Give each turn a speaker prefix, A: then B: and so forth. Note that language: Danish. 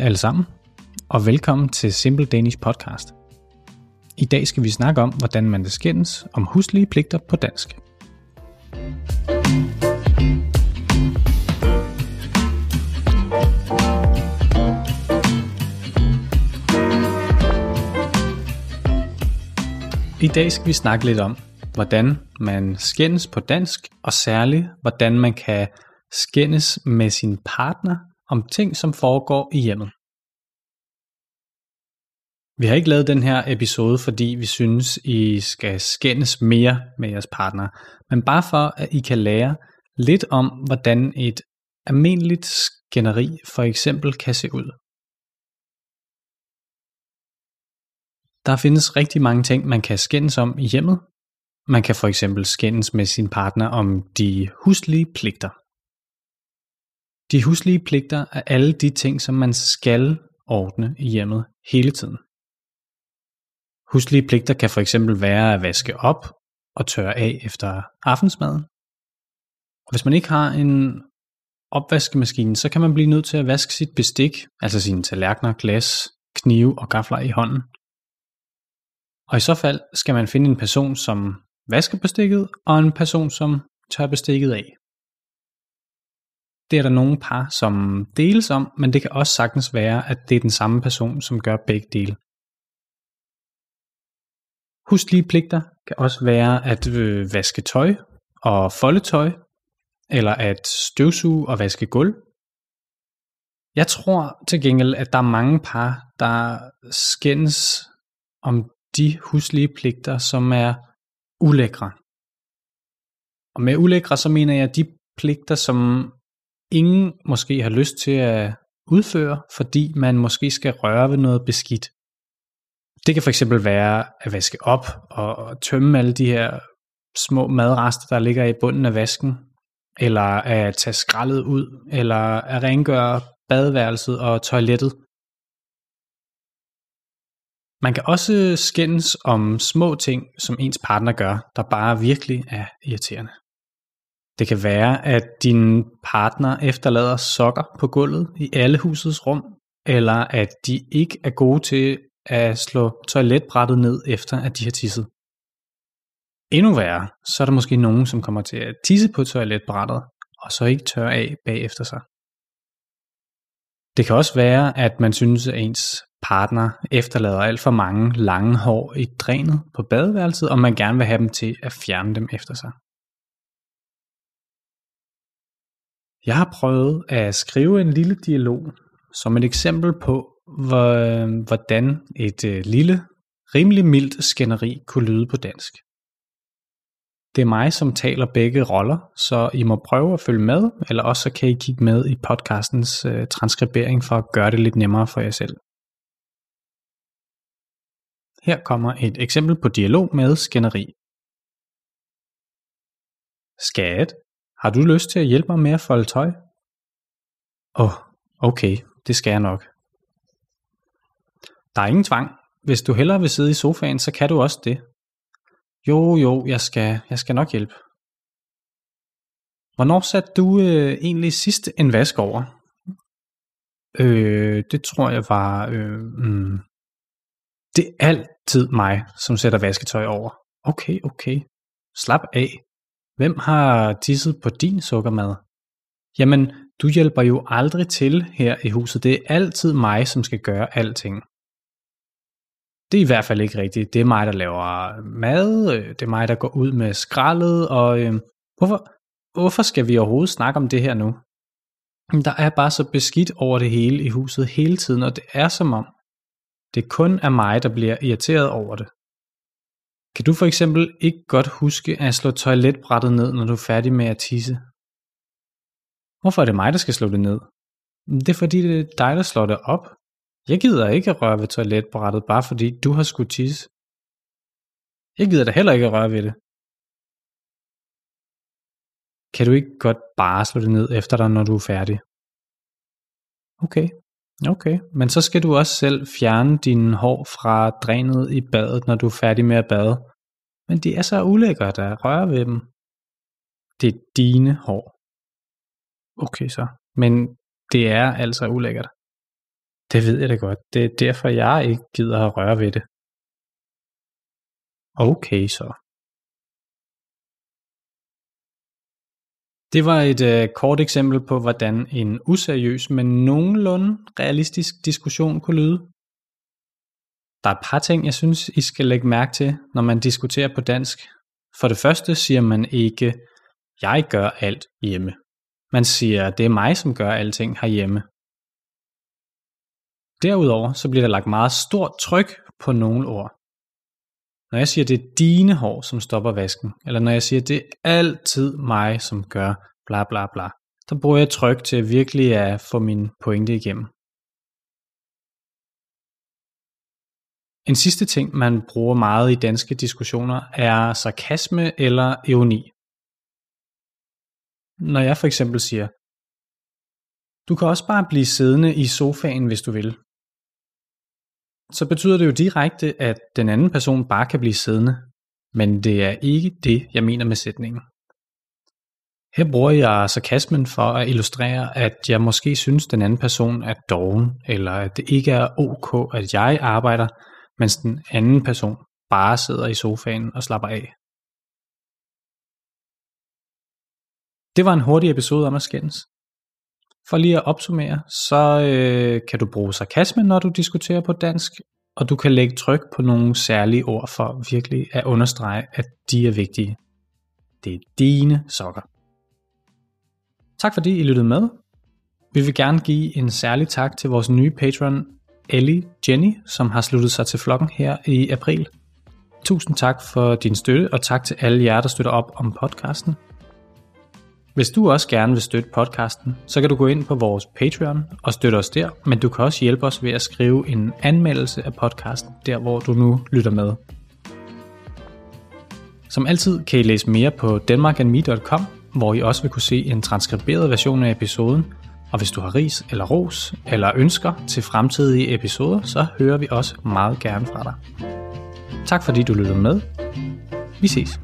A: alle sammen, og velkommen til Simple Danish Podcast. I dag skal vi snakke om, hvordan man skændes om huslige pligter på dansk. I dag skal vi snakke lidt om, hvordan man skændes på dansk, og særligt, hvordan man kan skændes med sin partner om ting, som foregår i hjemmet. Vi har ikke lavet den her episode, fordi vi synes, I skal skændes mere med jeres partner, men bare for, at I kan lære lidt om, hvordan et almindeligt skænderi for eksempel kan se ud. Der findes rigtig mange ting, man kan skændes om i hjemmet. Man kan for eksempel skændes med sin partner om de huslige pligter. De huslige pligter er alle de ting, som man skal ordne i hjemmet hele tiden. Huslige pligter kan for eksempel være at vaske op og tørre af efter aftensmaden. Og hvis man ikke har en opvaskemaskine, så kan man blive nødt til at vaske sit bestik, altså sine tallerkener, glas, knive og gafler i hånden. Og i så fald skal man finde en person, som vasker bestikket, og en person, som tør bestikket af. Det er der nogle par, som deles om, men det kan også sagtens være, at det er den samme person, som gør begge dele. Huslige pligter kan også være at øh, vaske tøj og folde tøj, eller at støvsuge og vaske gulv. Jeg tror til gengæld, at der er mange par, der skændes om de huslige pligter, som er ulækre. Og med ulækre, så mener jeg de pligter, som ingen måske har lyst til at udføre, fordi man måske skal røre ved noget beskidt. Det kan fx være at vaske op og tømme alle de her små madrester, der ligger i bunden af vasken, eller at tage skraldet ud, eller at rengøre badeværelset og toilettet. Man kan også skændes om små ting, som ens partner gør, der bare virkelig er irriterende. Det kan være, at din partner efterlader sokker på gulvet i alle husets rum, eller at de ikke er gode til at slå toiletbrættet ned efter, at de har tisset. Endnu værre, så er der måske nogen, som kommer til at tisse på toiletbrættet, og så ikke tør af bagefter sig. Det kan også være, at man synes, at ens partner efterlader alt for mange lange hår i drænet på badeværelset, og man gerne vil have dem til at fjerne dem efter sig. Jeg har prøvet at skrive en lille dialog som et eksempel på, hvordan et øh, lille, rimelig mildt skænderi kunne lyde på dansk. Det er mig, som taler begge roller, så I må prøve at følge med, eller også så kan I kigge med i podcastens øh, transkribering for at gøre det lidt nemmere for jer selv. Her kommer et eksempel på dialog med skænderi. Skat, har du lyst til at hjælpe mig med at folde tøj? Åh, oh, okay, det skal jeg nok. Der er ingen tvang. Hvis du hellere vil sidde i sofaen, så kan du også det. Jo, jo, jeg skal, jeg skal nok hjælpe. Hvornår satte du øh, egentlig sidst en vask over? Øh, det tror jeg var... Øh, mm, det er altid mig, som sætter vasketøj over. Okay, okay. Slap af. Hvem har tisset på din sukkermad? Jamen, du hjælper jo aldrig til her i huset. Det er altid mig, som skal gøre alting. Det er i hvert fald ikke rigtigt. Det er mig, der laver mad. Det er mig, der går ud med skraldet. Og øh, hvorfor, hvorfor skal vi overhovedet snakke om det her nu? Der er bare så beskidt over det hele i huset hele tiden, og det er som om, det kun er mig, der bliver irriteret over det. Kan du for eksempel ikke godt huske at slå toiletbrættet ned, når du er færdig med at tisse? Hvorfor er det mig, der skal slå det ned? Det er fordi, det er dig, der slår det op. Jeg gider ikke at røre ved toiletbrættet, bare fordi du har skulle tisse. Jeg gider da heller ikke at røre ved det. Kan du ikke godt bare slå det ned efter dig, når du er færdig? Okay, okay. Men så skal du også selv fjerne dine hår fra drænet i badet, når du er færdig med at bade. Men de er så ulækkert at røre ved dem. Det er dine hår. Okay så. Men det er altså ulækkert. Det ved jeg da godt. Det er derfor, jeg ikke gider at røre ved det. Okay så. Det var et øh, kort eksempel på, hvordan en useriøs, men nogenlunde realistisk diskussion kunne lyde. Der er et par ting, jeg synes, I skal lægge mærke til, når man diskuterer på dansk. For det første siger man ikke, jeg gør alt hjemme. Man siger, det er mig, som gør alting herhjemme. Derudover så bliver der lagt meget stort tryk på nogle ord. Når jeg siger, det er dine hår, som stopper vasken, eller når jeg siger, det er altid mig, som gør bla bla bla, så bruger jeg tryk til virkelig at få min pointe igennem. En sidste ting, man bruger meget i danske diskussioner, er sarkasme eller ironi. Når jeg for eksempel siger, du kan også bare blive siddende i sofaen, hvis du vil så betyder det jo direkte, at den anden person bare kan blive siddende. Men det er ikke det, jeg mener med sætningen. Her bruger jeg sarkasmen for at illustrere, at jeg måske synes, den anden person er doven, eller at det ikke er ok, at jeg arbejder, mens den anden person bare sidder i sofaen og slapper af. Det var en hurtig episode om at skændes. For lige at opsummere, så øh, kan du bruge sarkasme, når du diskuterer på dansk, og du kan lægge tryk på nogle særlige ord for virkelig at understrege, at de er vigtige. Det er dine sokker. Tak fordi I lyttede med. Vi vil gerne give en særlig tak til vores nye patron, Ellie Jenny, som har sluttet sig til flokken her i april. Tusind tak for din støtte, og tak til alle jer, der støtter op om podcasten. Hvis du også gerne vil støtte podcasten, så kan du gå ind på vores Patreon og støtte os der, men du kan også hjælpe os ved at skrive en anmeldelse af podcasten, der hvor du nu lytter med. Som altid kan I læse mere på danmarkandme.com, hvor I også vil kunne se en transkriberet version af episoden, og hvis du har ris eller ros eller ønsker til fremtidige episoder, så hører vi også meget gerne fra dig. Tak fordi du lyttede med. Vi ses.